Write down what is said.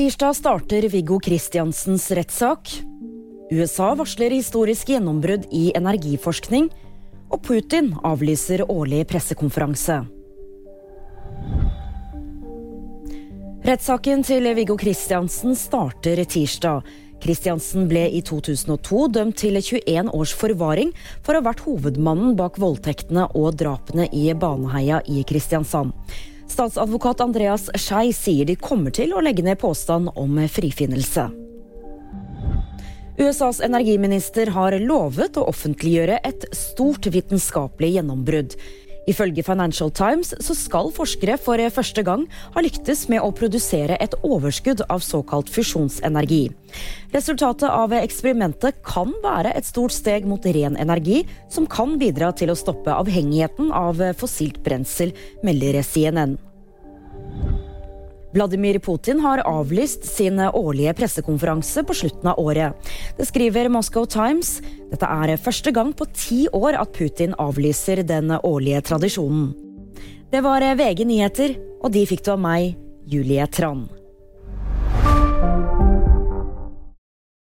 Tirsdag starter Viggo Kristiansens rettssak. USA varsler historisk gjennombrudd i energiforskning. Og Putin avlyser årlig pressekonferanse. Rettssaken til Viggo Kristiansen starter tirsdag. Kristiansen ble i 2002 dømt til 21 års forvaring for å ha vært hovedmannen bak voldtektene og drapene i Baneheia i Kristiansand. Statsadvokat Andreas Skei sier de kommer til å legge ned påstand om frifinnelse. USAs energiminister har lovet å offentliggjøre et stort vitenskapelig gjennombrudd. Ifølge Financial Times så skal forskere for første gang ha lyktes med å produsere et overskudd av såkalt fusjonsenergi. Resultatet av eksperimentet kan være et stort steg mot ren energi, som kan bidra til å stoppe avhengigheten av fossilt brensel, melder CNN. Vladimir Putin har avlyst sin årlige pressekonferanse på slutten av året. Det skriver Moscow Times. Dette er første gang på ti år at Putin avlyser den årlige tradisjonen. Det var VG nyheter, og de fikk du av meg, Julie Tran.